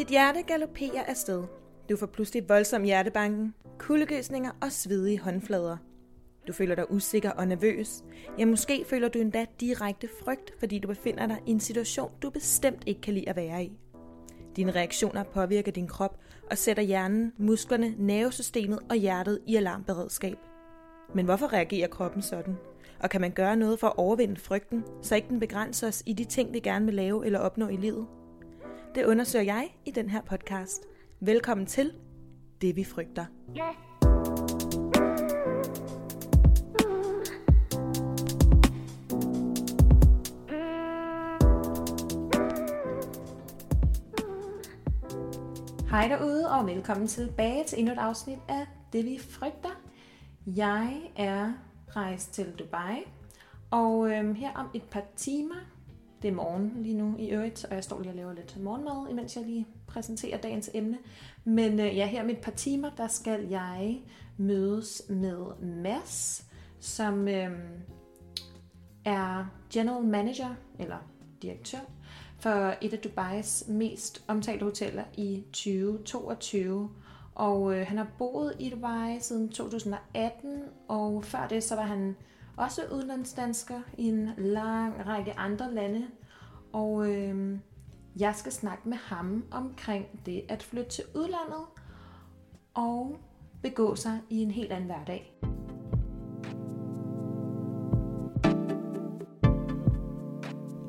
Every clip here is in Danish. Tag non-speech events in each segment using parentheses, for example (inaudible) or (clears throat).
Dit hjerte galopperer afsted. Du får pludselig voldsom hjertebanken, kuldegøsninger og svedige håndflader. Du føler dig usikker og nervøs. Ja, måske føler du endda direkte frygt, fordi du befinder dig i en situation, du bestemt ikke kan lide at være i. Dine reaktioner påvirker din krop og sætter hjernen, musklerne, nervesystemet og hjertet i alarmberedskab. Men hvorfor reagerer kroppen sådan? Og kan man gøre noget for at overvinde frygten, så ikke den begrænser os i de ting, vi gerne vil lave eller opnå i livet? Det undersøger jeg i den her podcast. Velkommen til Det vi frygter. Hej derude, og velkommen tilbage til endnu et afsnit af Det vi frygter. Jeg er rejst til Dubai, og øhm, her om et par timer, det er morgen lige nu i øvrigt, og jeg står lige og laver lidt morgenmad, imens jeg lige præsenterer dagens emne. Men øh, ja, her om et par timer, der skal jeg mødes med Mads, som øh, er general manager, eller direktør, for et af Dubais mest omtalte hoteller i 2022. Og øh, han har boet i Dubai siden 2018, og før det så var han også udlandsdansker i en lang række andre lande. Og øh, jeg skal snakke med ham omkring det at flytte til udlandet og begå sig i en helt anden hverdag.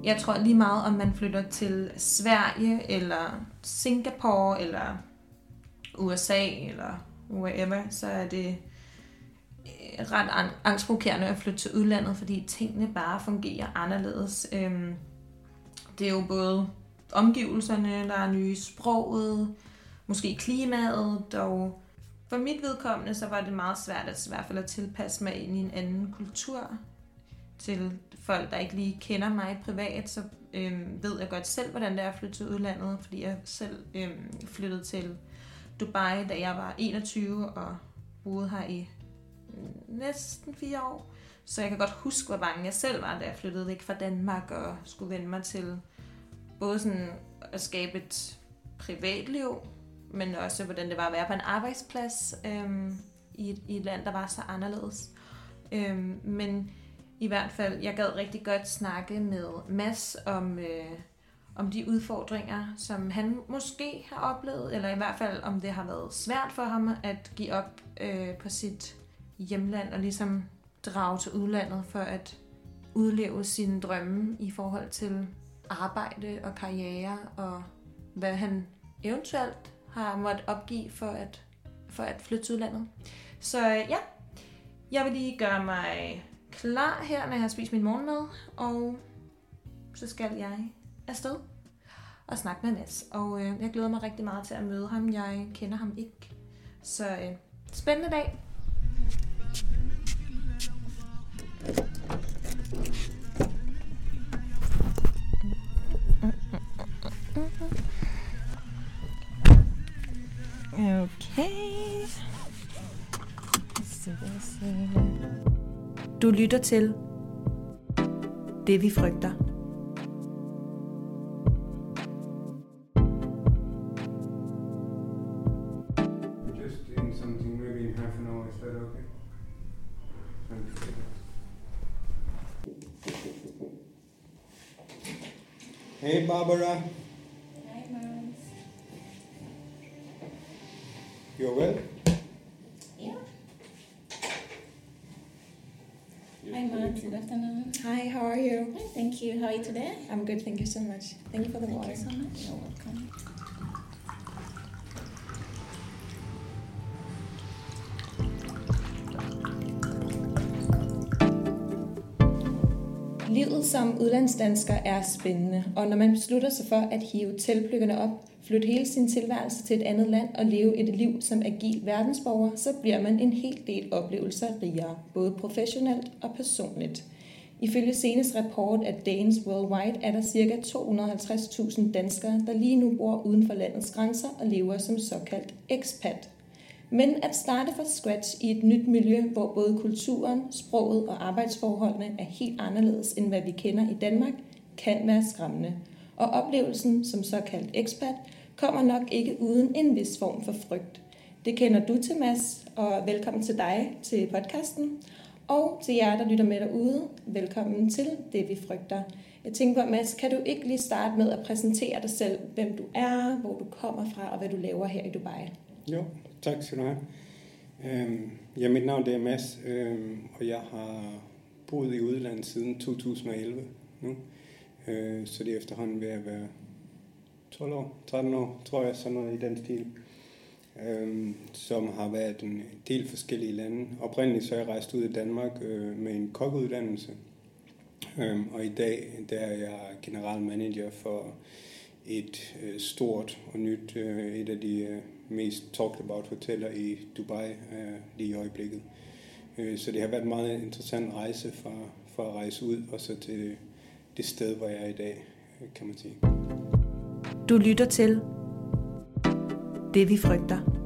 Jeg tror lige meget, om man flytter til Sverige, eller Singapore, eller USA, eller wherever, så er det Øh, ret angstprovokerende at flytte til udlandet, fordi tingene bare fungerer anderledes. Øhm, det er jo både omgivelserne, der er nye sproget, måske klimaet, dog for mit vedkommende, så var det meget svært at, i hvert fald at tilpasse mig ind i en anden kultur. Til folk, der ikke lige kender mig privat, så øhm, ved jeg godt selv, hvordan det er at flytte til udlandet, fordi jeg selv øhm, flyttede til Dubai, da jeg var 21 og boede her i næsten fire år. Så jeg kan godt huske, hvor bange jeg selv var, da jeg flyttede væk fra Danmark og skulle vende mig til både sådan at skabe et privatliv, men også hvordan det var at være på en arbejdsplads øhm, i, et, i et land, der var så anderledes. Øhm, men i hvert fald, jeg gad rigtig godt snakke med Mads om, øh, om de udfordringer, som han måske har oplevet, eller i hvert fald om det har været svært for ham at give op øh, på sit hjemland og ligesom drage til udlandet for at udleve sine drømme i forhold til arbejde og karriere og hvad han eventuelt har måttet opgive for at, for at flytte til udlandet. Så ja, jeg vil lige gøre mig klar her, når jeg har spist min morgenmad, og så skal jeg afsted og snakke med Mads. Og øh, jeg glæder mig rigtig meget til at møde ham. Jeg kender ham ikke. Så øh, spændende dag. Okay. Du lytter til Det vi frygter. Barbara, Hi, Mars. you're well? Yeah. Hi, Mars. Good afternoon. Hi, how are you? Hi, thank you. How are you today? I'm good, thank you so much. Thank you for the Thank water. you so much. You're welcome. Som udlandsdansker er spændende, og når man beslutter sig for at hive teltpløkkerne op, flytte hele sin tilværelse til et andet land og leve et liv som agil verdensborger, så bliver man en hel del oplevelser rigere, både professionelt og personligt. Ifølge senest rapport af Danes Worldwide er der ca. 250.000 danskere, der lige nu bor uden for landets grænser og lever som såkaldt expat. Men at starte fra scratch i et nyt miljø, hvor både kulturen, sproget og arbejdsforholdene er helt anderledes end hvad vi kender i Danmark, kan være skræmmende. Og oplevelsen som såkaldt expat kommer nok ikke uden en vis form for frygt. Det kender du til, Mads, og velkommen til dig til podcasten. Og til jer, der lytter med derude, velkommen til Det Vi Frygter. Jeg tænker på, Mads, kan du ikke lige starte med at præsentere dig selv, hvem du er, hvor du kommer fra og hvad du laver her i Dubai? Jo, tak skal du have. Øhm, ja, mit navn det er Mads, øhm, og jeg har boet i udlandet siden 2011 nu. Øh, så det er efterhånden ved at være 12 år, 13 år, tror jeg, sådan noget i den stil. Øhm, som har været en del forskellige lande. Oprindeligt så er jeg rejst ud i Danmark øh, med en kokkeuddannelse. Øhm, og i dag der er jeg generalmanager for et øh, stort og nyt, øh, et af de øh, mest talked about hoteller i Dubai øh, lige i øjeblikket. Øh, så det har været en meget interessant rejse fra, fra at rejse ud og så til det sted, hvor jeg er i dag, øh, kan man sige. Du lytter til Det vi frygter.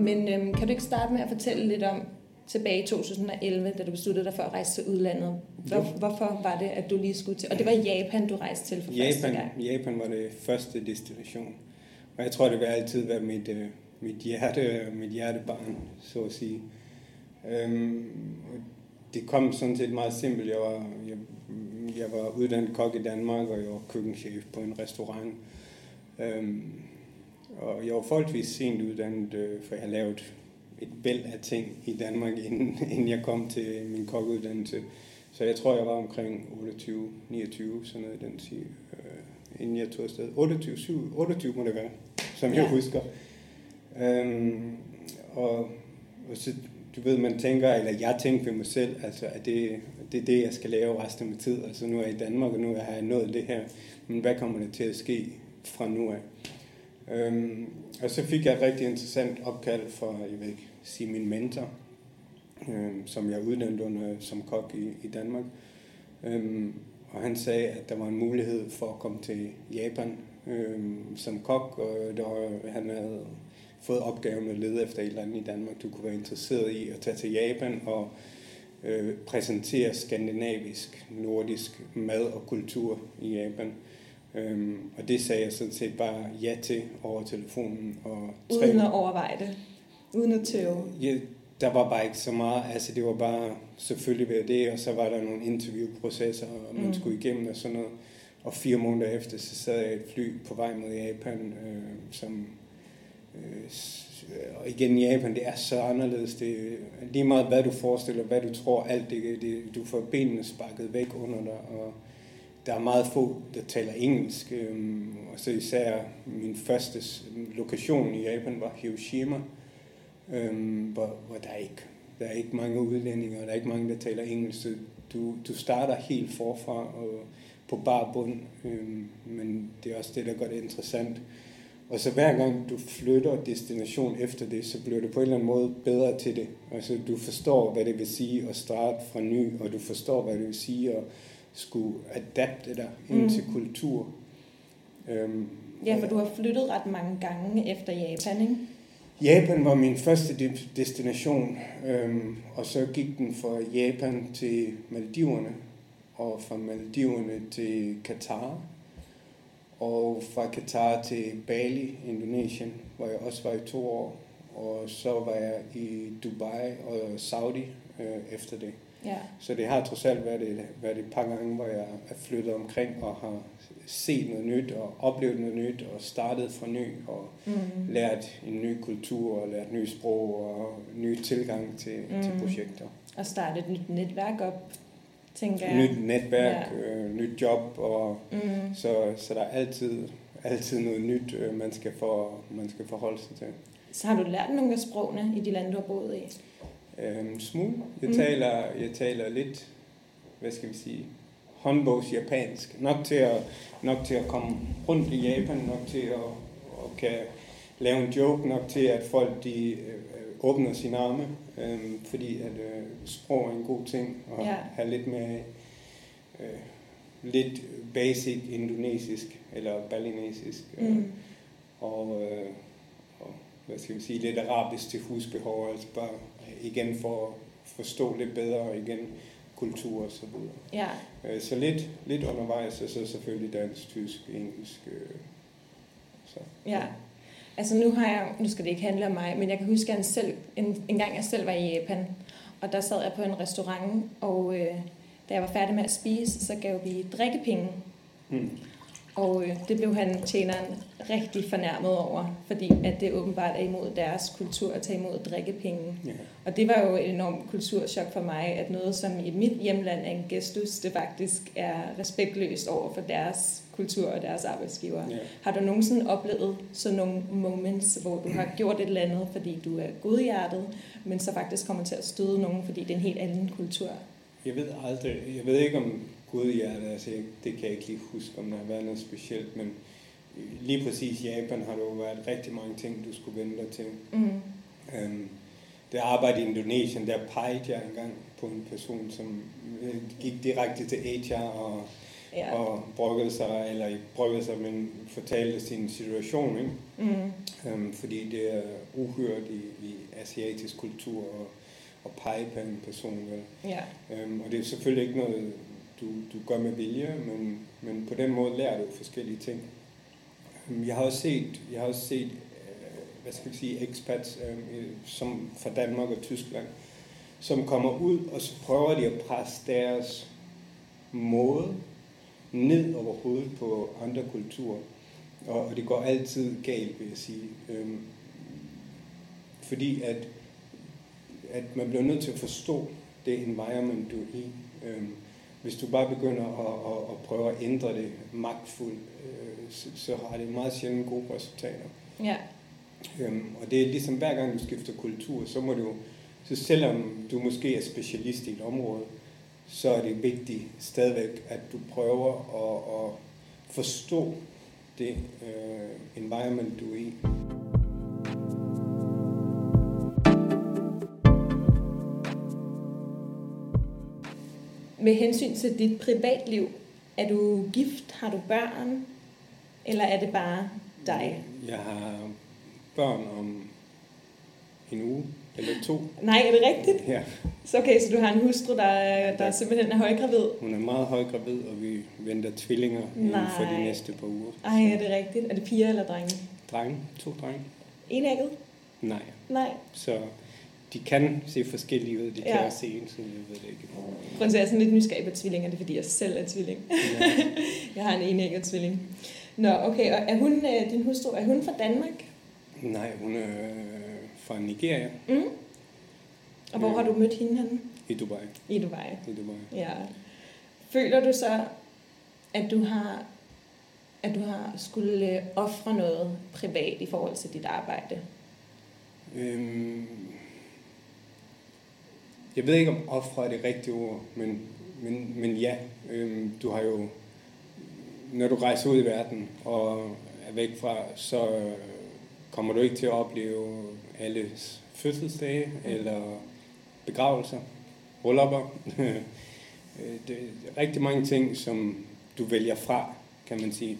Men øhm, kan du ikke starte med at fortælle lidt om tilbage i 2011, da du besluttede dig for at rejse til udlandet? Hvor, hvorfor var det, at du lige skulle til? Og det var Japan, du rejste til for første Japan, gang. Japan var det første destination. Og jeg tror, det vil altid være mit, øh, mit hjerte, mit hjertebarn, så at sige. Øhm, det kom sådan set meget simpelt. Jeg var, jeg, jeg var uddannet kok i Danmark, og jeg var køkkenchef på en restaurant. Øhm, og jeg var forholdsvis sent uddannet, øh, for jeg har lavet et væld af ting i Danmark, inden, inden jeg kom til min kokkeuddannelse. Så jeg tror, jeg var omkring 28, 29, sådan noget i den tid, øh, inden jeg tog afsted. 28, 7, 28 må det være, som Ja. jeg husker. Øhm, og, og så, du ved, man tænker, eller jeg tænkte ved mig selv, altså, at det, det er det, jeg skal lave resten af min tid. Altså, nu er jeg i Danmark, og nu har jeg nået det her. Men hvad kommer der til at ske fra nu af? Øhm, og så fik jeg et rigtig interessant opkald fra, jeg vil ikke sige min mentor, øhm, som jeg uddannet under som kok i, i Danmark. Øhm, og han sagde, at der var en mulighed for at komme til Japan øhm, som kok, og der var, han havde fået opgaven at lede efter et eller andet i Danmark, du kunne være interesseret i at tage til Japan og øh, præsentere skandinavisk, nordisk mad og kultur i Japan. Øhm, og det sagde jeg sådan set bare ja til over telefonen. Og Uden at overveje det. Uden at tøve. Ja, der var bare ikke så meget. Altså, det var bare selvfølgelig ved det, og så var der nogle interviewprocesser, og man Mm. mm. skulle igennem og sådan noget. Og fire måneder efter, så sad jeg i et fly på vej mod Japan, øh, som... Øh, og igen, Japan, det er så anderledes. Det lige meget, hvad du forestiller, hvad du tror, alt det, det du får benene sparket væk under dig, og der er meget få, der taler engelsk, øhm, og så især min første lokation i Japan var Hiroshima, øhm, hvor, hvor der, er ikke, der er ikke mange udlændinge, og der er ikke mange, der taler engelsk. Du, du starter helt forfra og på bar bund, øhm, men det er også det, der gør det interessant. Og så hver gang du flytter destination efter det, så bliver du på en eller anden måde bedre til det. Altså du forstår, hvad det vil sige at starte fra ny, og du forstår, hvad det vil sige at skulle adapte dig ind Mm. til kultur. Øhm, Ja, for du har flyttet ret mange gange efter Japan, ikke? Japan var min første destination, øhm, og så gik den fra Japan til Maldiverne, og fra Maldiverne til Katar, og fra Katar til Bali, Indonesien, hvor jeg også var i to år, og så var jeg i Dubai og Saudi øh, efter det. Ja. Så det har trods alt været et, været et par gange, hvor jeg er flyttet omkring og har set noget nyt og oplevet noget nyt og startet fra ny og Mm. lært en ny kultur og lært nye sprog og ny tilgang til, mm. til Mm. projekter. Og starte et nyt netværk op, tænker jeg. Nyt netværk, ja. øh, nyt job, og Mm. så, så der er altid, altid noget nyt, øh, man skal, for, man skal forholde sig til. Så har du lært nogle af sprogene i de lande, du har boet i? Øhm, smule. Jeg, Mm. taler, jeg taler lidt, hvad skal vi sige, håndbogs japansk. Nok til at, nok til at komme rundt i Japan, nok til at, at kan lave en joke, nok til at folk de øh, åbner sine arme, øh, fordi at øh, sprog er en god ting, og Ja. have lidt mere øh, lidt basic indonesisk eller balinesisk. Øh, Mm. og, øh, og hvad skal vi sige, lidt arabisk til husbehov, altså bare igen for at forstå lidt bedre, og igen kultur og så videre. Ja, Øh, Så lidt, lidt undervejs, og så selvfølgelig dansk, tysk, engelsk. øh, Så. ja. Altså nu har jeg, nu skal det ikke handle om mig, men jeg kan huske, at en, selv, en, en gang jeg selv var i Japan, og der sad jeg på en restaurant, og øh, da jeg var færdig med at spise, så gav vi drikkepenge. Mm. Og øh, det blev han tjeneren rigtig fornærmet over, fordi at det åbenbart er imod deres kultur at tage imod drikkepenge. Ja. Og det var jo et enormt kulturschok for mig, at noget som i mit hjemland er en gestus, det faktisk er respektløst over for deres kultur og deres arbejdsgiver. Ja. Har du nogensinde oplevet sådan nogle moments, hvor du har gjort et eller andet, fordi du er godhjertet, men så faktisk kommer til at støde nogen, fordi det er en helt anden kultur? Jeg ved aldrig, jeg ved ikke om godhjerte, altså jeg- det kan jeg ikke lige huske, om der har været noget specielt, men lige præcis i Japan har der jo været rigtig mange ting, du skulle vende dig til. Mm. Øhm, da jeg arbejdede i Indonesien, der pegede jeg engang på en person, som øh, gik direkte til HR og, ja. og brokkede sig, eller ikke brokkede sig, men fortalte sin situation, ikke? Mm. Øhm, fordi det er uhørt i, i asiatisk kultur og, og pege på en person. Vel? Ja. Øhm, og det er selvfølgelig ikke noget, du, du gør med vilje, men, men på den måde lærer du forskellige ting. Øhm, jeg har også set, jeg har også set øh, hvad skal jeg sige, expats øh, som fra Danmark og Tyskland, som kommer ud, og så prøver de at presse deres måde ned over hovedet på andre kulturer. Og, og det går altid galt, vil jeg sige. Øhm, fordi at, at man bliver nødt til at forstå det environment, du er i. Øhm, hvis du bare begynder at, at, at prøve at ændre det magtfuldt, øh, så, så har det meget sjældent gode resultater. Ja. Øhm, og det er ligesom hver gang du skifter kultur, så må du, så selvom du måske er specialist i et område, så er det vigtigt stadigvæk, at du prøver at, at forstå det øh, environment, du er i. Med hensyn til dit privatliv, er du gift? Har du børn? Eller er det bare dig? Jeg har børn om en uge eller to. Nej, er det rigtigt? Ja, Så okay, så du har en hustru, der, der simpelthen er højgravid? hun er meget højgravid, og vi venter tvillinger inden for de Nej. næste par uger. Ej, er det rigtigt? Er det piger eller drenge? Drenge, to drenge. Enægget? Nej, Nej. så de kan se forskellige ud. De kan Ja. også se ens ud, det ikke. Grunden til, jeg er sådan lidt nysgerrig på tvillinger, det er, fordi jeg selv er tvilling. Ja. (laughs) Jeg har en enægget tvilling. Nå, okay, og er hun, øh, din hustru, er hun fra Danmark? Nej, hun er fra Nigeria Mm. Og hvor har du mødt hende henne? i Dubai. I Dubai. I Dubai. Ja. Føler du så, at du har at du har skulle øh, ofre noget privat i forhold til dit arbejde? Øhm, jeg ved ikke, om ofre er det rigtige ord, men, men, men ja, øhm, du har jo, når du rejser ud i verden og er væk fra, så kommer du ikke til at opleve alles fødselsdage eller begravelser, bryllupper. (laughs) Øh, det er rigtig mange ting, som du vælger fra, kan man sige.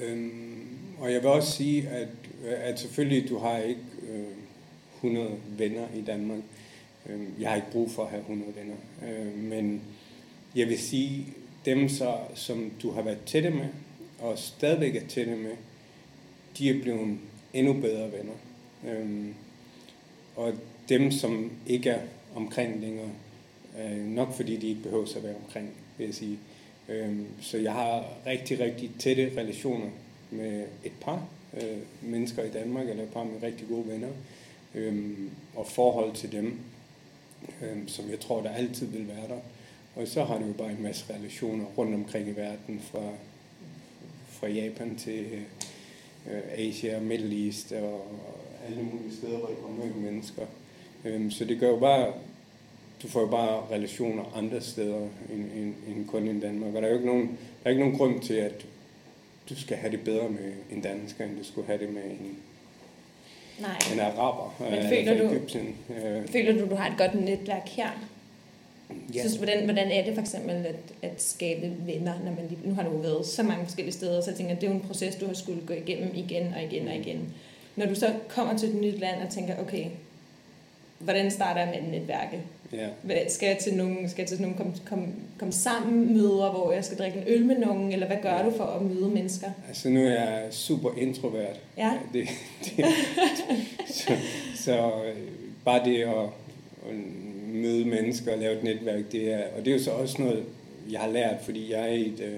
Øhm, og jeg vil også sige, at, at selvfølgelig du har ikke øh, 100 venner i Danmark. Øhm, jeg har ikke brug for at have 100 venner. Øhm, men jeg vil sige, dem så, som du har været tætte med, og stadigvæk er tætte med, de er blevet endnu bedre venner. Øhm, og dem, som ikke er omkring længere, øh, nok fordi de ikke behøver at være omkring, vil jeg sige. Øhm, så jeg har rigtig, rigtig tætte relationer med et par øh, mennesker i Danmark, eller et par med rigtig gode venner, øhm, og forhold til dem, øhm, som jeg tror, der altid vil være der. Og så har du jo bare en masse relationer rundt omkring i verden, fra, fra Japan til øh, Asia, Middle East og, og alle mulige steder, hvor der kommer møde mennesker. Øh, så det gør jo bare, du får jo bare relationer andre steder end, end, end kun i Danmark. Og der er jo ikke nogen, der er ikke nogen grund til, at du skal have det bedre med en dansker, end du skulle have det med en, Nej. en araber. Men føler fra du- Egypten. Øh, Føler du, du har et godt netværk her? ja. Synes, hvordan, hvordan er det for eksempel at, at skabe venner, når man lige, nu har du været så mange forskellige steder, så jeg tænker, det er jo en proces, du har skulle gå igennem igen og igen og igen. Når du så kommer til et nyt land og tænker, okay, hvordan starter jeg med et netværke? Ja. Skal jeg til nogle, skal jeg til nogle kom, kom, kom sammen møder, hvor jeg skal drikke en øl med nogen, eller hvad gør du for at møde mennesker? Altså nu er jeg super introvert. Ja. Det, det, så så øh, bare det at, at møde mennesker og lave et netværk, det er, og det er jo så også noget, jeg har lært, fordi jeg er, et, øh,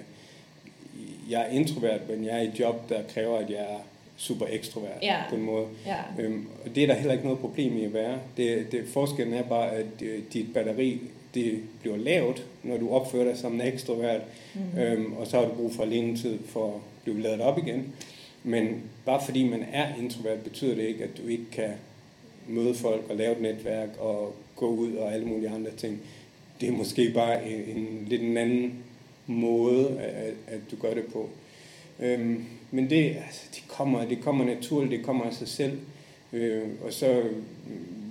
jeg er introvert, men jeg er i et job, der kræver, at jeg er super ekstrovert Ja. på en måde. Ja. Øhm, og det er der heller ikke noget problem i at være. Det, det, forskellen er bare, at øh, dit batteri det bliver lavt, når du opfører dig som en ekstrovert, mm. øhm, og så har du brug for alene tid for at blive ladet op igen. Men bare fordi man er introvert, betyder det ikke, at du ikke kan møde folk og lave et netværk og gå ud og alle mulige andre ting. Det er måske bare en, en lidt en anden måde, at, at du gør det på. Øhm, men det, altså, det, kommer, det kommer naturligt, det kommer af sig selv. Øh, og så,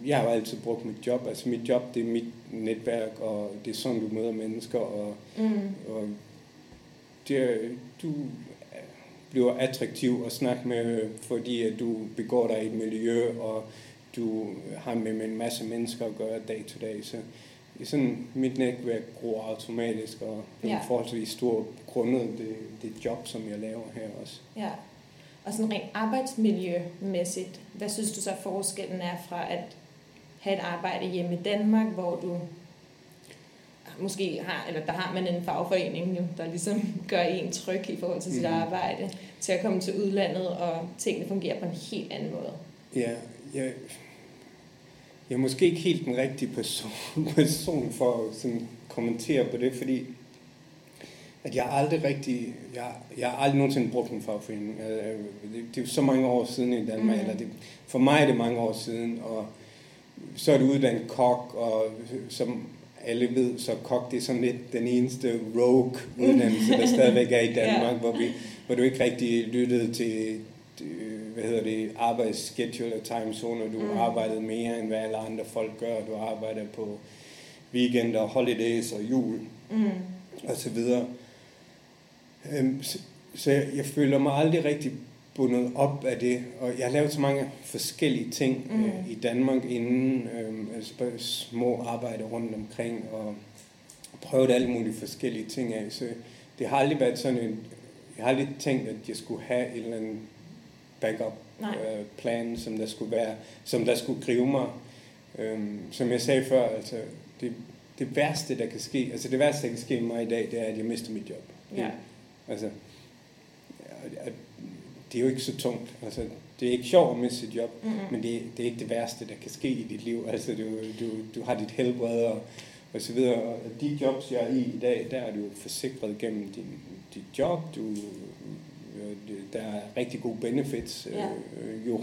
jeg har jo altid brugt mit job. Altså mit job, det er mit netværk, og det er sådan, du møder mennesker. Og, Mm. og det, du bliver attraktiv at snakke med, fordi at du begår dig i et miljø, og du har med, med en masse mennesker at gøre dag til dag. Så sådan, mit netværk gror automatisk, og det er Ja. forholdsvis stor grundet det, det job, som jeg laver her også. Ja. Og sådan rent arbejdsmiljømæssigt, hvad synes du så forskellen er fra at have et arbejde hjemme i Danmark, hvor du måske har, eller der har man en fagforening jo, der ligesom (laughs) gør en tryg i forhold til sit Mhm. arbejde, til at komme til udlandet, og tingene fungerer på en helt anden måde. Ja, jeg, jeg er måske ikke helt den rigtige person, (laughs) person for at sådan, kommentere på det, fordi at jeg aldrig rigtig, jeg, jeg har aldrig nogensinde brugt en fagforening. Øh, Det, det er jo så mange år siden i Danmark, mm. eller det, for mig er det mange år siden, og så er du uddannet kok, og som alle ved, så kok det er sådan lidt den eneste rogue uddannelse, der (laughs) stadigvæk er i Danmark, Ja. hvor, vi, hvor du ikke rigtig lyttede til, øh, hvad hedder det, arbejdsschedule og timezoner. Du Mm. arbejdede mere, end hvad alle andre folk gør. Du arbejder på weekender, holidays og jul Mm. og så videre. Øhm, så, så jeg, jeg føler mig aldrig rigtig bundet op af det, og jeg har lavet så mange forskellige ting Mm. øh, i Danmark inden, øh, altså bare små arbejder rundt omkring, og prøvet alle mulige forskellige ting af, så det har aldrig været sådan en, jeg har aldrig tænkt, at jeg skulle have en eller anden backup øh, plan, som der skulle være, som der skulle gribe mig. Øhm, som jeg sagde før, altså det, det værste, der kan ske, altså det værste, der kan ske mig i dag, det er, at jeg mister mit job. Ja. Altså, det er jo ikke så tungt. Altså, det er ikke sjovt at miste sit job, Mm. men det, det er ikke det værste, der kan ske i dit liv. Altså, du, du, du har dit helbred og, og så videre. Og de jobs, jeg er i i dag, der er du forsikret gennem din, dit job. Du, der er rigtig gode benefits. Ja. Øh, jo,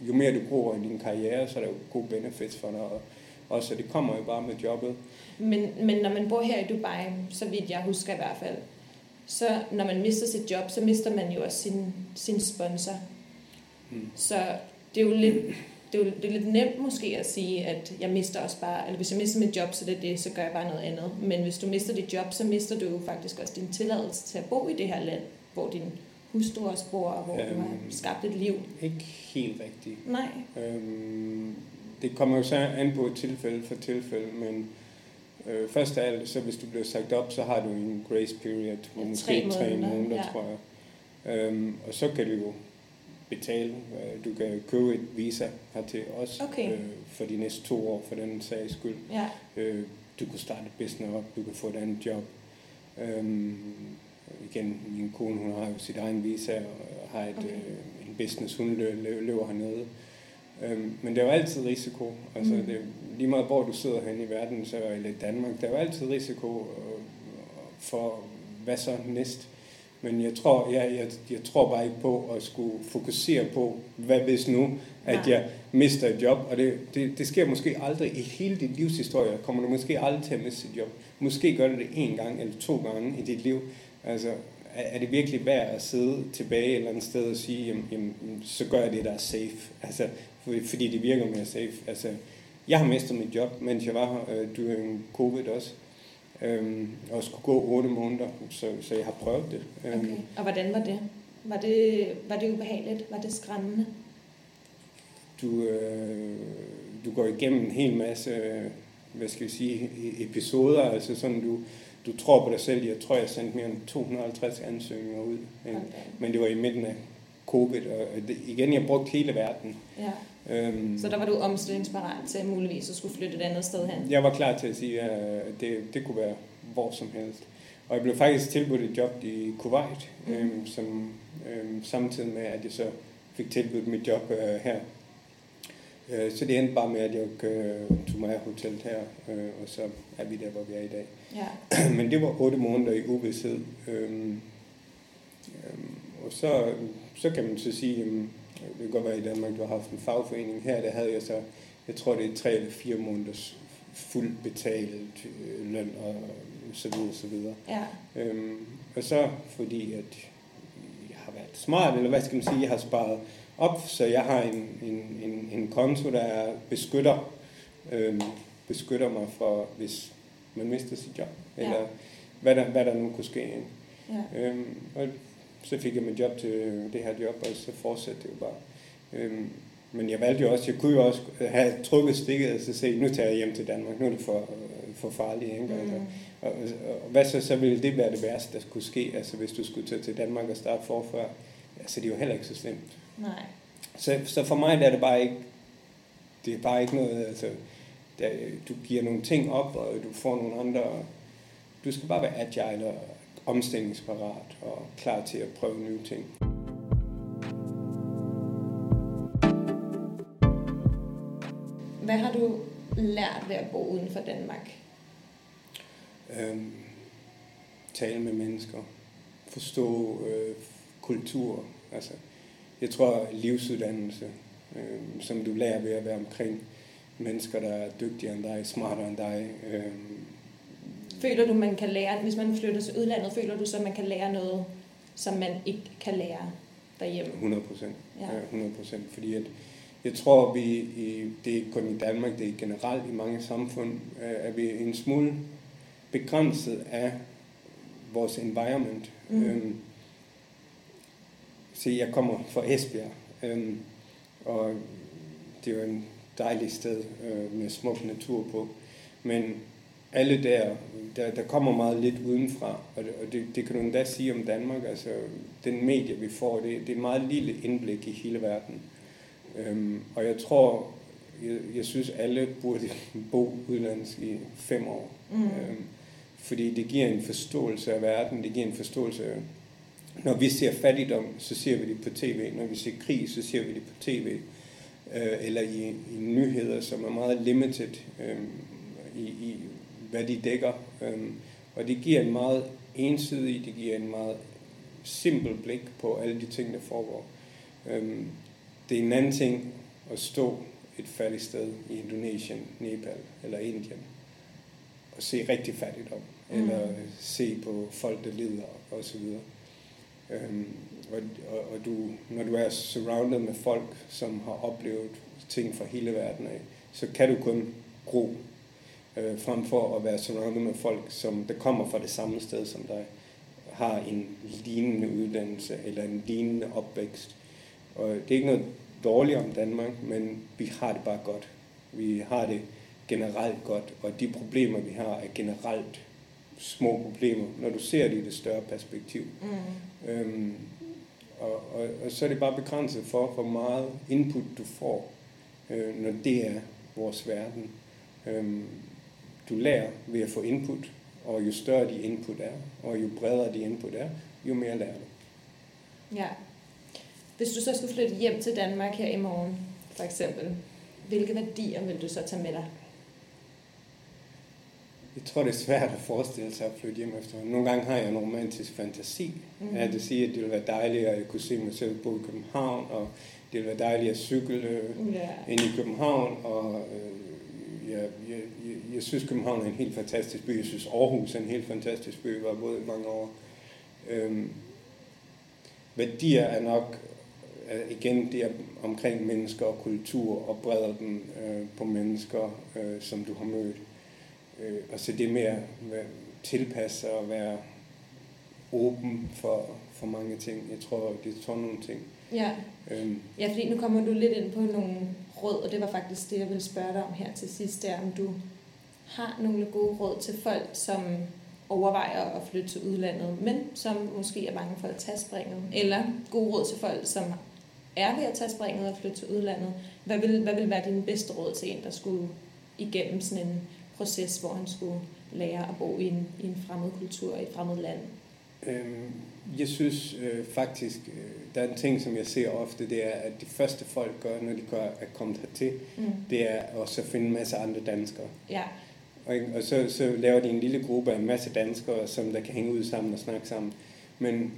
jo mere du gror i din karriere, så er der jo gode benefits for dig. Og også, det kommer jo bare med jobbet. Men, men når man bor her i Dubai, så vidt jeg husker i hvert fald, så når man mister sit job, så mister man jo også sin, sin sponsor. Mm. Så det er jo lidt, det er jo det er lidt nemt måske at sige, at jeg mister også bare, eller hvis jeg mister mit job, så det er det, så gør jeg bare noget andet. Men hvis du mister dit job, så mister du jo faktisk også din tilladelse til at bo i det her land, hvor din og hvor du har Øhm. skabt et liv. Ikke helt rigtigt. Nej. Øhm, det kommer jo så an på et tilfælde for tilfælde, men øh, først af alt, så hvis du bliver sagt op, så har du en grace period på Ja, måske tre tre, tre måneder, måneder, ja. tror jeg. Øhm, og så kan du jo betale. Du kan købe et visa hertil også Okay. øh, for de næste to år, for den sags skyld. Ja. Øh, du kan starte et business op, du kan få et andet job. Øhm, igen, min kone, hun har jo sit egen visa og har et, Okay. øh, en business, hun lø, lø, løber hernede. Øhm, men der er jo altid risiko. Altså, mm. det, er lige meget hvor du sidder hen i verden, så, eller i Danmark, der er jo altid risiko øh, for, hvad så næst. Men jeg tror, jeg, jeg, jeg tror bare ikke på at skulle fokusere på, hvad hvis nu, at Nej. jeg mister et job. Og det, det, det sker måske aldrig i hele dit livshistorie. Kommer du måske aldrig til at miste et job. Måske gør du det en gang eller to gange i dit liv. Altså, er, det virkelig værd at sidde tilbage et eller andet sted og sige, jamen, jamen så gør jeg det, der er safe. Altså, for- fordi det virker mere safe. Altså, jeg har mistet mit job, mens jeg var her, øh, during covid også. Øhm, og skulle gå otte måneder, så, så jeg har prøvet det. Øhm, Okay. Og hvordan var det? Var det, var det ubehageligt? Var det skræmmende? du, øh, du går igennem en hel masse hvad skal vi sige, e- episoder, altså sådan, du, du tror på dig selv. Jeg tror, jeg sendte mere end 250 ansøgninger ud. Ikke? Men det var i midten af covid, og det, igen, jeg brugte hele verden. Ja. Øhm, Så der var du omstillingsparat til muligvis at skulle flytte et andet sted hen? jeg var klar til at sige, at det, det kunne være hvor som helst. Og jeg blev faktisk tilbudt et job i Kuwait, Mhm. øhm, som, øhm, samtidig med, at jeg så fik tilbudt mit job øh, her. Øh, så det endte bare med, at jeg øh, tog mig af hotellet her, øh, og så er vi der, hvor vi er i dag. Ja. (clears throat) Men det var otte måneder i uvidshed. Øhm, øhm, og så, så kan man så sige, jamen, det kan godt være i Danmark, du har haft en fagforening. Her der havde jeg så, jeg tror det er tre eller fire måneders fuldt betalt øh, løn og så videre, så videre. Ja. Øhm, og så fordi, at jeg har været smart, eller hvad skal man sige, jeg har sparet op, så jeg har en, en, en, en konto, der beskytter, øhm, beskytter mig for, hvis man mister sit job, Ja. eller hvad der, hvad der nu kunne ske. ja. Øhm, og så fik jeg mit job til det her job, og så fortsatte det jo bare. Øhm, men jeg valgte jo også, jeg kunne jo også have trukket stikket og så se, nu tager jeg hjem til Danmark, nu er det for, for farligt. Ikke? Altså, Mm. og, og hvad så, så ville det være det værste, der skulle ske, altså hvis du skulle tage til Danmark og starte forfra. Altså det er jo heller ikke så slemt. Nej. Så, så for mig der er det bare ikke, det er bare ikke noget, altså, der, du giver nogle ting op, og du får nogle andre, du skal bare være agile og omstillingsparat og klar til at prøve nye ting. Hvad har du lært ved at bo uden for Danmark? Øhm, tale med mennesker, forstå øh, kultur, altså, jeg tror livsuddannelse, øh, som du lærer ved at være omkring mennesker, der er dygtigere end dig, smartere end dig, øh, Føler du, man kan lære, hvis man flytter til udlandet, føler du så, at man kan lære noget, som man ikke kan lære derhjemme? 100 procent. Ja. Ja. 100 procent. Fordi at, jeg tror, vi i, det er ikke kun i Danmark, det er generelt i mange samfund, øh, er vi en smule begrænset af vores environment. Mm. Øhm, se, jeg kommer fra Esbjerg, øhm, og det er jo en dejlig sted øh, med smuk natur på. Men alle der, der, der kommer meget lidt udenfra, og det, og det, det kan du endda sige om Danmark. Altså, den medie, vi får, det, det er et meget lille indblik i hele verden. Øhm, og jeg tror, jeg, jeg synes, alle burde (laughs) bo udlands i fem år. Mm. Øhm, fordi det giver en forståelse af verden, det giver en forståelse af, når vi ser fattigdom, så ser vi det på tv, når vi ser krig, så ser vi det på tv, øh, eller i, i nyheder, som er meget limited øh, i, i, hvad de dækker. Øh, og det giver en meget ensidig, det giver en meget simpel blik på alle de ting, der foregår. Øh, det er en anden ting at stå et fattigt sted i Indonesien, Nepal eller Indien og se rigtig fattigdom, Mm. mm. eller se på folk, der lider videre. Øhm, og, og, og du, når du er surrounded med folk, som har oplevet ting fra hele verden af, så kan du kun gro, øh, frem for at være surrounded med folk, som der kommer fra det samme sted som dig, har en lignende uddannelse eller en lignende opvækst. Og det er ikke noget dårligt om Danmark, men vi har det bare godt. Vi har det generelt godt, og de problemer, vi har, er generelt små problemer, når du ser det i det større perspektiv. Mm. Øhm, og, og, og så er det bare begrænset for, hvor meget input du får, øh, når det er vores verden. Øhm, du lærer ved at få input, og jo større de input er, og jo bredere de input er, jo mere lærer du. Ja. Hvis du så skulle flytte hjem til Danmark her i morgen, for eksempel, hvilke værdier vil du så tage med dig? Jeg tror, det er svært at forestille sig at flytte hjem efter. Nogle gange har jeg en romantisk fantasi. Mm. At det siger, at det ville være dejligt, at jeg kunne se mig selv bo i København, og det ville være dejligt at cykle øh, Ja. ind i København, og øh, jeg, jeg, jeg, jeg synes, København er en helt fantastisk by. Jeg synes, Aarhus er en helt fantastisk by. Jeg var både i mange år. Øhm, værdier er nok, øh, igen, det er omkring mennesker og kultur, og breder dem øh, på mennesker, øh, som du har mødt. Øh, og så det med at være, tilpasse og være åben for, for mange ting. Jeg tror, det er sådan nogle ting. Ja. Øhm, ja, fordi nu kommer du lidt ind på nogle råd, og det var faktisk det, jeg ville spørge dig om her til sidst, det er, om du har nogle gode råd til folk, som overvejer at flytte til udlandet, men som måske er bange for at tage springet, eller gode råd til folk, som er ved at tage springet og flytte til udlandet. Hvad vil, hvad vil være din bedste råd til en, der skulle igennem sådan en proces, hvor han skulle lære at bo i en, i en fremmed kultur, i et fremmed land? Øhm, jeg synes øh, faktisk, øh, der er en ting, som jeg ser ofte, det er, at det første folk gør, når de gør, er kommet hertil, Mm. det er også at finde en masse andre danskere. Ja, Og, og så, så laver de en lille gruppe af en masse danskere, som der kan hænge ud sammen og snakke sammen. Men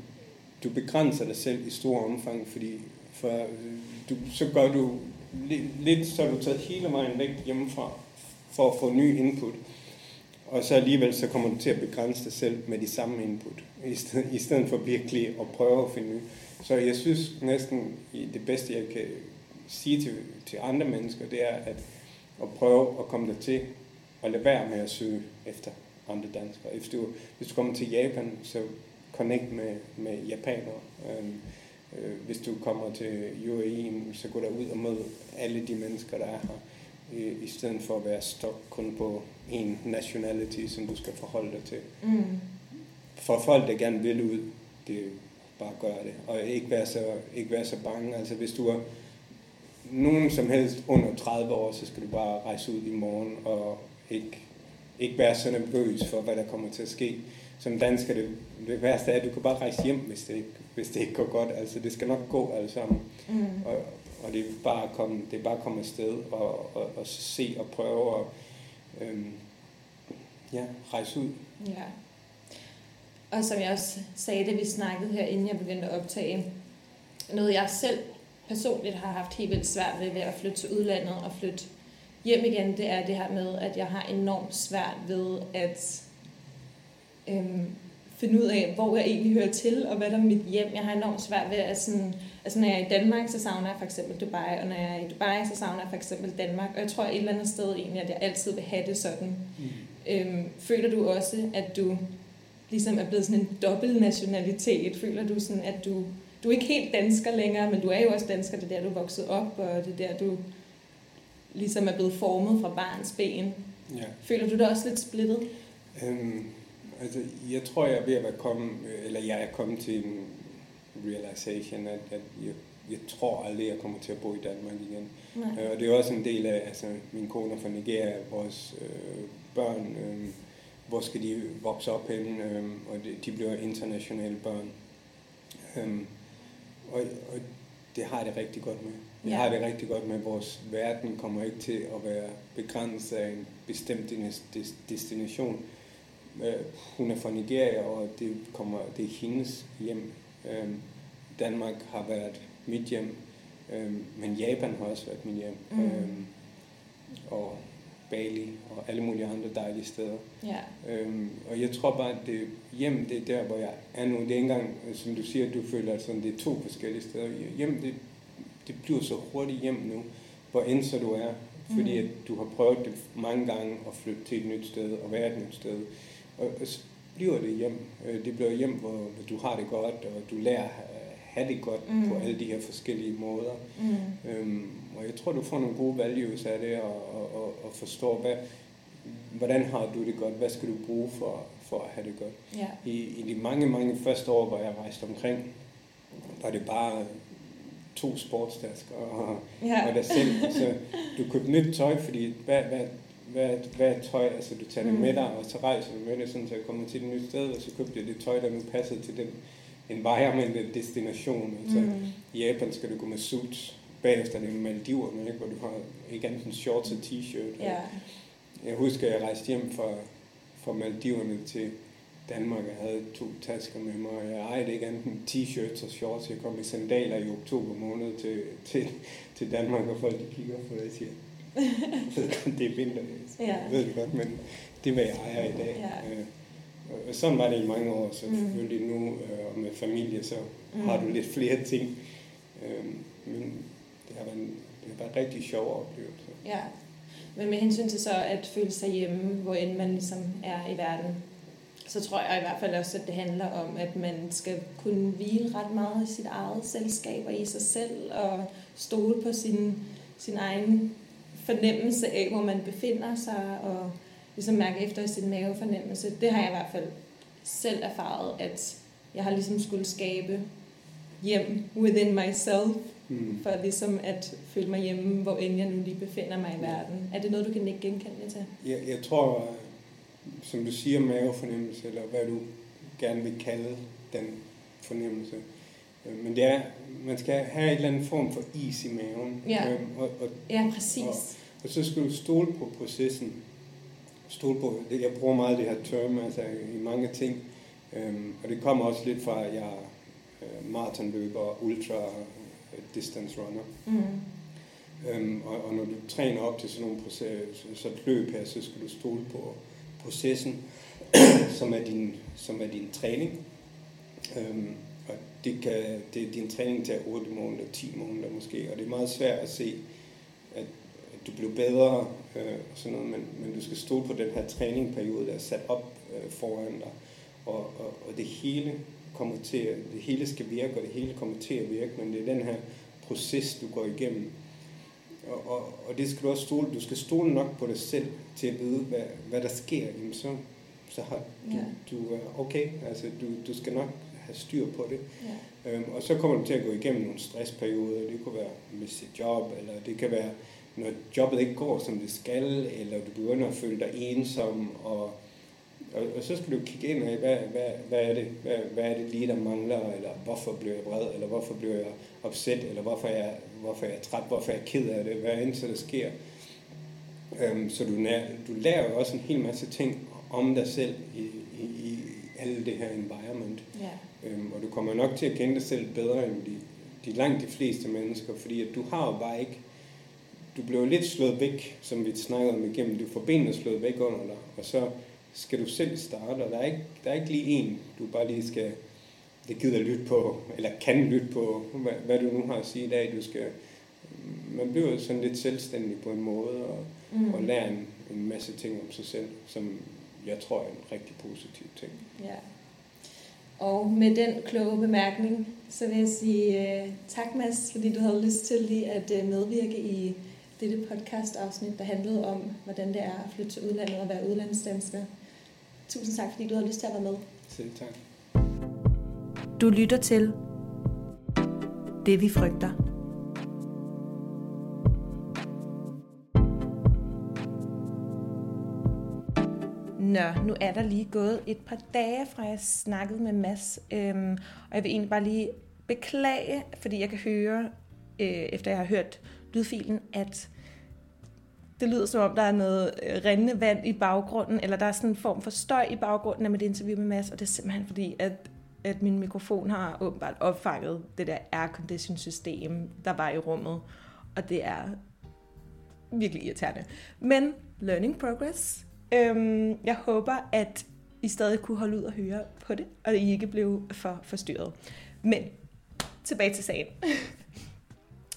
du begrænser dig selv i stor omfang, fordi for, øh, du, så gør du li, lidt, så har du taget hele vejen væk hjemmefra for at få ny input. Og så alligevel så kommer du til at begrænse dig selv med de samme input, i stedet, i stedet for virkelig at prøve at finde ny. Så jeg synes næsten det bedste, jeg kan sige til, til andre mennesker, det er at, at prøve at komme der til og lade være med at søge efter andre danskere. Hvis du, hvis du kommer til Japan, så connect med, med japanere. Øhm, øh, hvis du kommer til UAE, så gå der ud og mød alle de mennesker, der er her, i, i stedet for at være stok kun på en nationality, som du skal forholde dig til. mm. For folk, der gerne vil ud, det bare at gøre det. Og ikke være så, ikke være så bange. Altså hvis du er nogen som helst under 30 år, så skal du bare rejse ud i morgen og ikke, ikke være så nervøs for, hvad der kommer til at ske. Som dansker, det, det værste er, at du kan bare rejse hjem, hvis det, ikke, hvis det ikke går godt. Altså, det skal nok gå alle sammen. Mm. Og, og det er bare at komme, det er bare at komme afsted og, og, og se og prøve at øhm, ja, rejse ud. Ja. Og som jeg også sagde, det vi snakkede her, inden jeg begyndte at optage, noget jeg selv personligt har haft helt vildt svært ved ved at flytte til udlandet og flytte hjem igen, det er det her med, at jeg har enormt svært ved at øhm, finde ud af, hvor jeg egentlig hører til, og hvad der er mit hjem. Jeg har enormt svært ved at sådan, altså når jeg er i Danmark, så savner jeg for eksempel Dubai, og når jeg er i Dubai, så savner jeg for eksempel Danmark, og jeg tror et eller andet sted egentlig, at jeg altid vil have det sådan. Mm. Øhm, føler du også, at du ligesom er blevet sådan en dobbelt nationalitet? Føler du sådan, at du, du er ikke helt dansker længere, men du er jo også dansker, det er der, du er vokset op, og det er der, du ligesom er blevet formet fra barns ben. Ja. Føler du dig også lidt splittet? Øhm, altså, jeg tror, jeg er ved at være kommet, eller jeg er kommet til en realization, at, at jeg, jeg tror aldrig, jeg kommer til at bo i Danmark igen. Nej. Øh, Og det er også en del af, altså min kone er fra Nigeria, vores øh, børn, øh, hvor skal de vokse op henne, øh, og de, de bliver internationale børn. Øh, og, og det har jeg det rigtig godt med. Jeg Ja. har det rigtig godt med, at vores verden kommer ikke til at være begrænset af en bestemt des- des- destination. Øh, hun er fra Nigeria, og det, kommer, det er hendes hjem. Danmark har været mit hjem, øh, men Japan har også været mit hjem. Mm. Øh, og Bali og alle mulige andre dejlige steder. Ja. Øhm, og jeg tror bare, at det hjem, det er der, hvor jeg er nu. Det er ikke engang, øh, som du siger, at du føler, at sådan, det er to forskellige steder. Hjem, det, det bliver så hurtigt hjem nu, hvor end så du er. Fordi Mhm. at du har prøvet det mange gange at flytte til et nyt sted og være et nyt sted. Og, og så bliver det hjem. Øh, Det bliver hjem, hvor, du har det godt, og du lærer have det godt Mhm. på alle de her forskellige måder. Mm. Øhm, og jeg tror, du får nogle gode values af det, og, og, og, og forstår, hvad, hvordan har du det godt, hvad skal du bruge for, for at have det godt. Ja. I, I de mange, mange første år, hvor jeg rejste omkring, var det bare to sportstasker og, Ja. og dig selv. Så du købte nyt tøj, fordi hvad, hvad, hvad, hvad tøj? Altså du tager det Mm. med dig, og så rejser du med det, sådan, så jeg kommer til et nyt sted, og så købte jeg det tøj, der nu passede til den environment, destination. Altså, Mm. i Japan skal du gå med suits. Bagefter er det Maldiverne, ikke? hvor du har ikke andet end shorts og t-shirt. Ja. Jeg husker, at jeg rejste hjem fra, fra Maldiverne til Danmark. Jeg havde to tasker med mig, og jeg ejede ikke andet end t-shirts og shorts. Jeg kom i sandaler i oktober måned til, til, til Danmark, og folk de kigger på det og siger, "Jeg ved godt, det er vinter. Ja. Ved det godt, men det er, hvad jeg ejer i dag. Ja. Øh, og- sådan var det i mange år, så Mm. selvfølgelig nu øh, og med familie, så Mm. har du lidt flere ting. Øh, men det har været en, det har været en rigtig sjov oplevelse. Ja. Men med hensyn til så at føle sig hjemme, hvor end man ligesom er i verden, så tror jeg i hvert fald også, at det handler om, at man skal kunne hvile ret meget i sit eget selskab og i sig selv, og stole på sin, sin egen fornemmelse af, hvor man befinder sig, og ligesom mærke efter i sin mavefornemmelse. Det har jeg i hvert fald selv erfaret, at jeg har ligesom skulle skabe hjem within myself, Mm. for ligesom at føle mig hjemme, hvor end jeg nu lige befinder mig i verden. Er det noget, du kan ikke genkende det til? Jeg, jeg tror, som du siger, mavefornemmelse, eller hvad du gerne vil kalde den fornemmelse. Øh, Men det er, man skal have en eller anden form for is i maven. Ja. Øhm, Og, og, Ja, præcis. og så skal du stole på processen. Stole på, jeg bruger meget det her term altså, i mange ting. Øhm, Og det kommer også lidt fra, at jeg er øh, maratonløber og ultra øh, distance runner. Mm. Øhm, og, og når du træner op til sådan nogle proces, så et løb her, så skal du stole på processen, (clears throat) som er din, som er din træning. Øhm, og det, kan, det, din træning tager 8 måneder, 10 måneder måske, og det er meget svært at se, at, at du bliver bedre øh, og sådan noget, men, men du skal stole på den her træningperiode, der er sat op øh, foran dig, og, og, og det hele kommer til, at- det hele skal virke, og det hele kommer til at virke, men det er den her proces, du går igennem. Og, og, og det skal du også stole, du skal stole nok på dig selv til at vide, hvad, hvad der sker, jamen så, så har du, Ja. du er okay, altså du, du skal nok have styr på det. Ja. Øhm, og så kommer du til at gå igennem nogle stressperioder. Det kunne være med sit job, eller det kan være, når jobbet ikke går, som det skal, eller du begynder at føle dig ensom, og, og, og så skal du kigge ind af, hvad, hvad, hvad, er det, hvad, hvad er det lige, der mangler, eller hvorfor bliver jeg vred, eller hvorfor bliver jeg opsat, eller hvorfor er jeg, hvorfor er jeg træt, hvorfor er jeg ked af det, hvad end så der sker. Øhm, så du, du lærer jo også en hel masse ting om dig selv i, i, i alle det her environment. Ja. Øhm, og du kommer nok til at kende dig selv bedre end de, de langt de fleste mennesker, fordi at du har jo bare ikke, du bliver lidt slået væk, som vi snakkede om igennem, du får benene slået væk under dig, og så skal du selv starte, og der er ikke, der er ikke lige en, du bare lige skal, det gider lytte på, eller kan lytte på, hvad, hvad du nu har at sige i dag, du skal, man bliver sådan lidt selvstændig på en måde, og, Mm. og lærer en, en masse ting om sig selv, som jeg tror er en rigtig positiv ting. Ja. Og med den kloge bemærkning, så vil jeg sige uh, tak, Mads, fordi du havde lyst til lige at uh, medvirke i dette podcast-afsnit, der handlede om, hvordan det er at flytte til udlandet og være udlandsdansker. Tusind tak, fordi du havde lyst til at være med. Selv tak. Du lytter til Det vi frygter. Nå, nu er der lige gået et par dage fra jeg snakkede med Mads, øhm, og jeg vil egentlig bare lige beklage, fordi jeg kan høre, øh, efter jeg har hørt lydfilen, at det lyder som om, der er noget øh, rindende vand i baggrunden, eller der er sådan en form for støj i baggrunden af mit interview med Mads, og det er simpelthen fordi, at, at min mikrofon har åbenbart opfanget det der aircondition system, der var i rummet, og det er virkelig irriterende. Men learning progress. Øhm, jeg håber, at I stadig kunne holde ud og høre på det, og I ikke blev for forstyrret. Men tilbage til sagen. (laughs)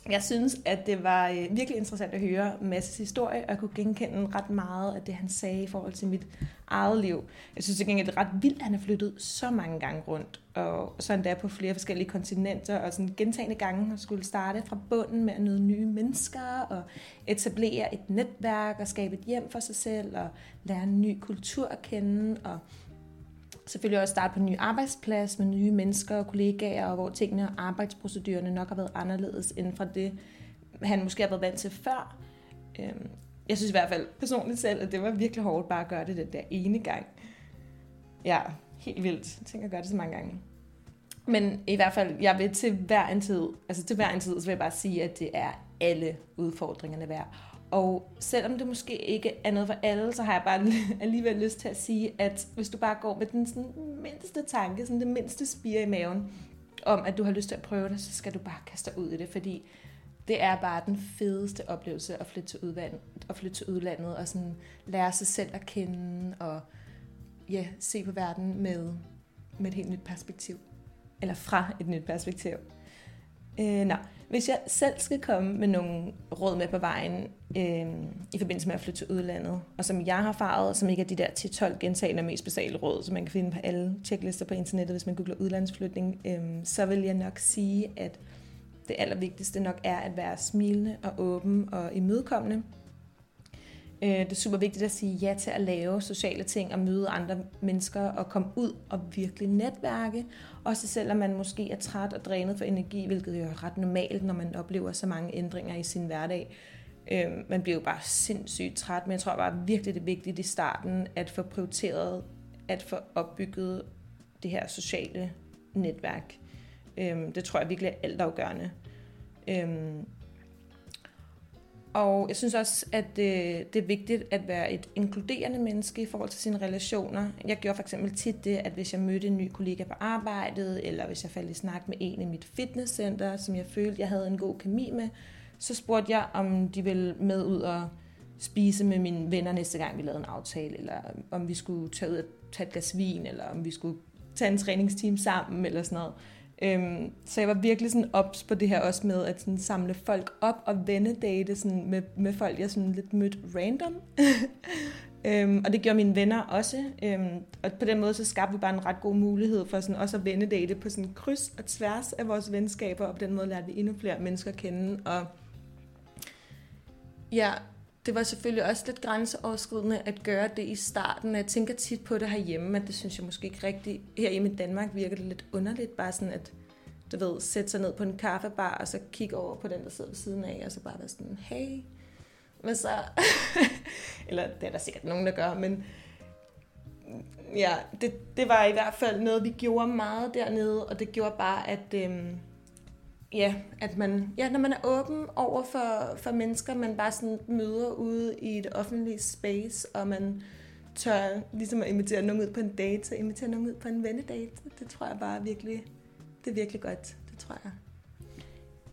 Jeg synes, at det var øh, virkelig interessant at høre Masses historie, og jeg kunne genkende ret meget af det, han sagde i forhold til mit eget liv. Jeg synes til gengæld, det er ret vildt, at han har flyttet så mange gange rundt, og så endda på flere forskellige kontinenter, og sådan gentagende gange har skulle starte fra bunden med at møde nye mennesker, og etablere et netværk, og skabe et hjem for sig selv, og lære en ny kultur at kende, og selvfølgelig også starte på en ny arbejdsplads med nye mennesker og kollegaer, og hvor tingene og arbejdsprocedurerne nok har været anderledes end fra det, han måske har været vant til før. Øhm, jeg synes i hvert fald personligt selv, at det var virkelig hårdt bare at gøre det den der ene gang. Ja, helt vildt. Jeg tænker at gøre det så mange gange. Men i hvert fald, jeg vil til hver en tid, altså til hver en tid, så vil jeg bare sige, at det er alle udfordringerne værd. Og selvom det måske ikke er noget for alle, så har jeg bare (laughs) alligevel lyst til at sige, at hvis du bare går med den sådan mindste tanke, sådan det mindste spire i maven, om at du har lyst til at prøve det, så skal du bare kaste dig ud i det, fordi det er bare den fedeste oplevelse at flytte til udlandet, at flytte til udlandet og sådan lære sig selv at kende og ja, se på verden med, med et helt nyt perspektiv. Eller fra et nyt perspektiv. Øh, nå. Hvis jeg selv skal komme med nogle råd med på vejen øh, i forbindelse med at flytte til udlandet, og som jeg har erfaret, og som ikke er de der 10-12 gentagende og mest basale råd, som man kan finde på alle checklister på internettet, hvis man googler udlandsflytning, øh, så vil jeg nok sige, at det allervigtigste nok er at være smilende og åben og imødekommende. Øh, det er super vigtigt at sige ja til at lave sociale ting og møde andre mennesker og komme ud og virkelig netværke. Også selvom man måske er træt og drænet for energi, hvilket jo er ret normalt, når man oplever så mange ændringer i sin hverdag. Øh, man bliver jo bare sindssygt træt, men jeg tror bare virkelig, det er vigtigt i starten at få prioriteret at få opbygget det her sociale netværk. Øh, det tror jeg virkelig er altafgørende. Øh, og jeg synes også, at det, det er vigtigt at være et inkluderende menneske i forhold til sine relationer. Jeg gjorde for eksempel tit det, at hvis jeg mødte en ny kollega på arbejdet, eller hvis jeg faldt i snak med en i mit fitnesscenter, som jeg følte, jeg havde en god kemi med, så spurgte jeg, om de ville med ud og spise med mine venner næste gang, vi lavede en aftale, eller om vi skulle tage ud og tage et glas vin, eller om vi skulle tage en træningsteam sammen, eller sådan noget. Øhm, så jeg var virkelig sådan ops på det her også med at sådan samle folk op og vennedate sådan med, med folk, jeg sådan lidt mødt random. (laughs) øhm, og det gjorde mine venner også. Øhm, og på den måde så skabte vi bare en ret god mulighed for sådan også at vennedate på sådan kryds og tværs af vores venskaber, og på den måde lærte vi endnu flere mennesker at kende. Og ja, det var selvfølgelig også lidt grænseoverskridende at gøre det i starten. Jeg tænker tit på det herhjemme, at det synes jeg måske ikke rigtigt. Herhjemme i Danmark virker det lidt underligt, bare sådan at, du ved, sætte sig ned på en kaffebar, og så kigge over på den, der sidder ved siden af, og så bare være sådan, hey, men så? (laughs) Eller det er der sikkert nogen, der gør, men ja, det, det var i hvert fald noget, vi gjorde meget dernede, og det gjorde bare, at øhm, ja, at man, ja, når man er åben over for, for mennesker, man bare sådan møder ude i et offentligt space, og man tør ligesom at invitere nogen ud på en date, og invitere nogen ud på en vennedate. Det tror jeg bare virkelig, det er virkelig godt. Det tror jeg.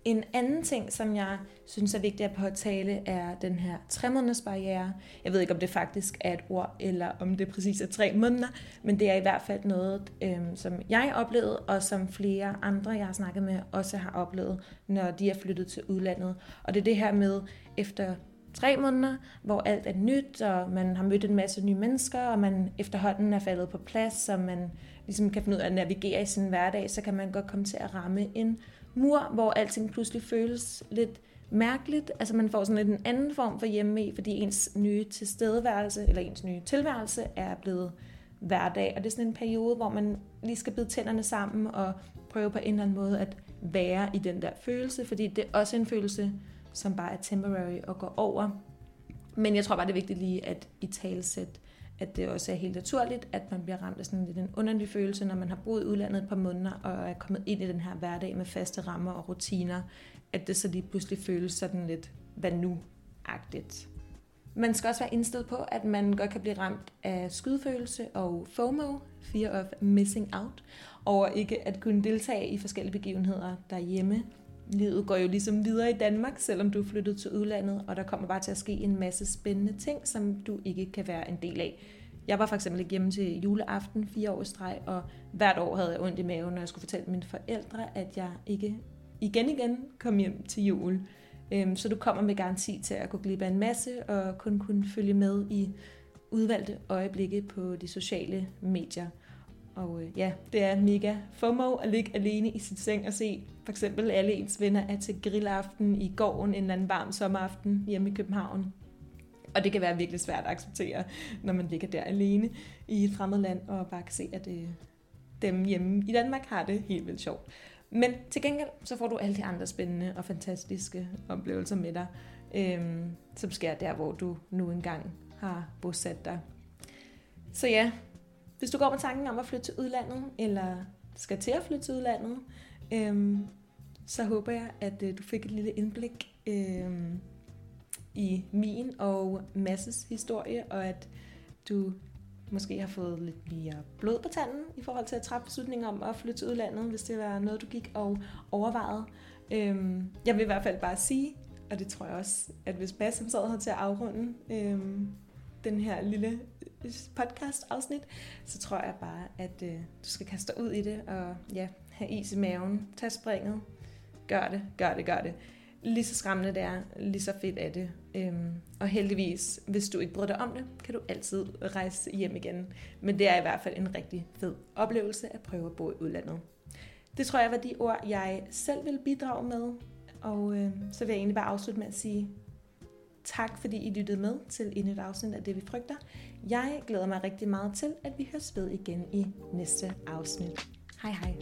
En anden ting, som jeg synes er vigtigt at påtale, er den her tre måneders barriere. Jeg ved ikke, om det faktisk er et ord, eller om det præcis er tre måneder, men det er i hvert fald noget, øh, som jeg oplevede, og som flere andre, jeg har snakket med, også har oplevet, når de er flyttet til udlandet. Og det er det her med, efter tre måneder, hvor alt er nyt, og man har mødt en masse nye mennesker, og man efterhånden er faldet på plads, så man ligesom kan finde ud af at navigere i sin hverdag, så kan man godt komme til at ramme en mur, hvor alting pludselig føles lidt mærkeligt. Altså man får sådan lidt en anden form for hjemme fordi ens nye tilstedeværelse, eller ens nye tilværelse er blevet hverdag. Og det er sådan en periode, hvor man lige skal bide tænderne sammen og prøve på en eller anden måde at være i den der følelse, fordi det er også en følelse, som bare er temporary og går over. Men jeg tror bare, det er vigtigt lige at i talsæt, at det også er helt naturligt, at man bliver ramt af sådan lidt en underlig følelse, når man har boet i udlandet et par måneder og er kommet ind i den her hverdag med faste rammer og rutiner, at det så lige pludselig føles sådan lidt, hvad nu-agtigt. Man skal også være indstillet på, at man godt kan blive ramt af skydfølelse og FOMO, Fear of Missing Out, over ikke at kunne deltage i forskellige begivenheder derhjemme. Livet går jo ligesom videre i Danmark, selvom du er flyttet til udlandet, og der kommer bare til at ske en masse spændende ting, som du ikke kan være en del af. Jeg var for eksempel ikke hjemme til juleaften fire år i streg, og hvert år havde jeg ondt i maven, når jeg skulle fortælle mine forældre, at jeg ikke igen igen kom hjem til jul. Øhm, så du kommer med garanti til at gå glip af en masse, og kun kunne følge med i udvalgte øjeblikke på de sociale medier. Og øh, ja, det er mega FOMO at ligge alene i sin seng og se for eksempel alle ens venner er til grillaften i gården en eller anden varm sommeraften hjemme i København. Og det kan være virkelig svært at acceptere, når man ligger der alene i et fremmed land og bare kan se, at øh, dem hjemme i Danmark har det helt vildt sjovt. Men til gengæld, så får du alle de andre spændende og fantastiske oplevelser med dig, øh, som sker der, hvor du nu engang har bosat dig. Så ja, hvis du går med tanken om at flytte til udlandet, eller skal til at flytte til udlandet, øhm, så håber jeg, at øh, du fik et lille indblik øh, i min og Masses historie, og at du måske har fået lidt mere blod på tanden i forhold til at træffe beslutninger om at flytte til udlandet, hvis det var noget, du gik og overvejede. Øhm, jeg vil i hvert fald bare sige, og det tror jeg også, at hvis Mads som sad her til at afrunde øhm, den her lille øh, podcast-afsnit, så tror jeg bare, at øh, du skal kaste dig ud i det, og ja, have is i maven, tag springet, gør det, gør det, gør det. Lige så skræmmende det er, lige så fedt er det. Øhm, og heldigvis, hvis du ikke bryder dig om det, kan du altid rejse hjem igen. Men det er i hvert fald en rigtig fed oplevelse at prøve at bo i udlandet. Det tror jeg var de ord, jeg selv vil bidrage med. Og øh, så vil jeg egentlig bare afslutte med at sige, tak fordi I lyttede med til endnu et afsnit af Det Vi Frygter. Jeg glæder mig rigtig meget til, at vi høres ved igen i næste afsnit. Hi! Hi.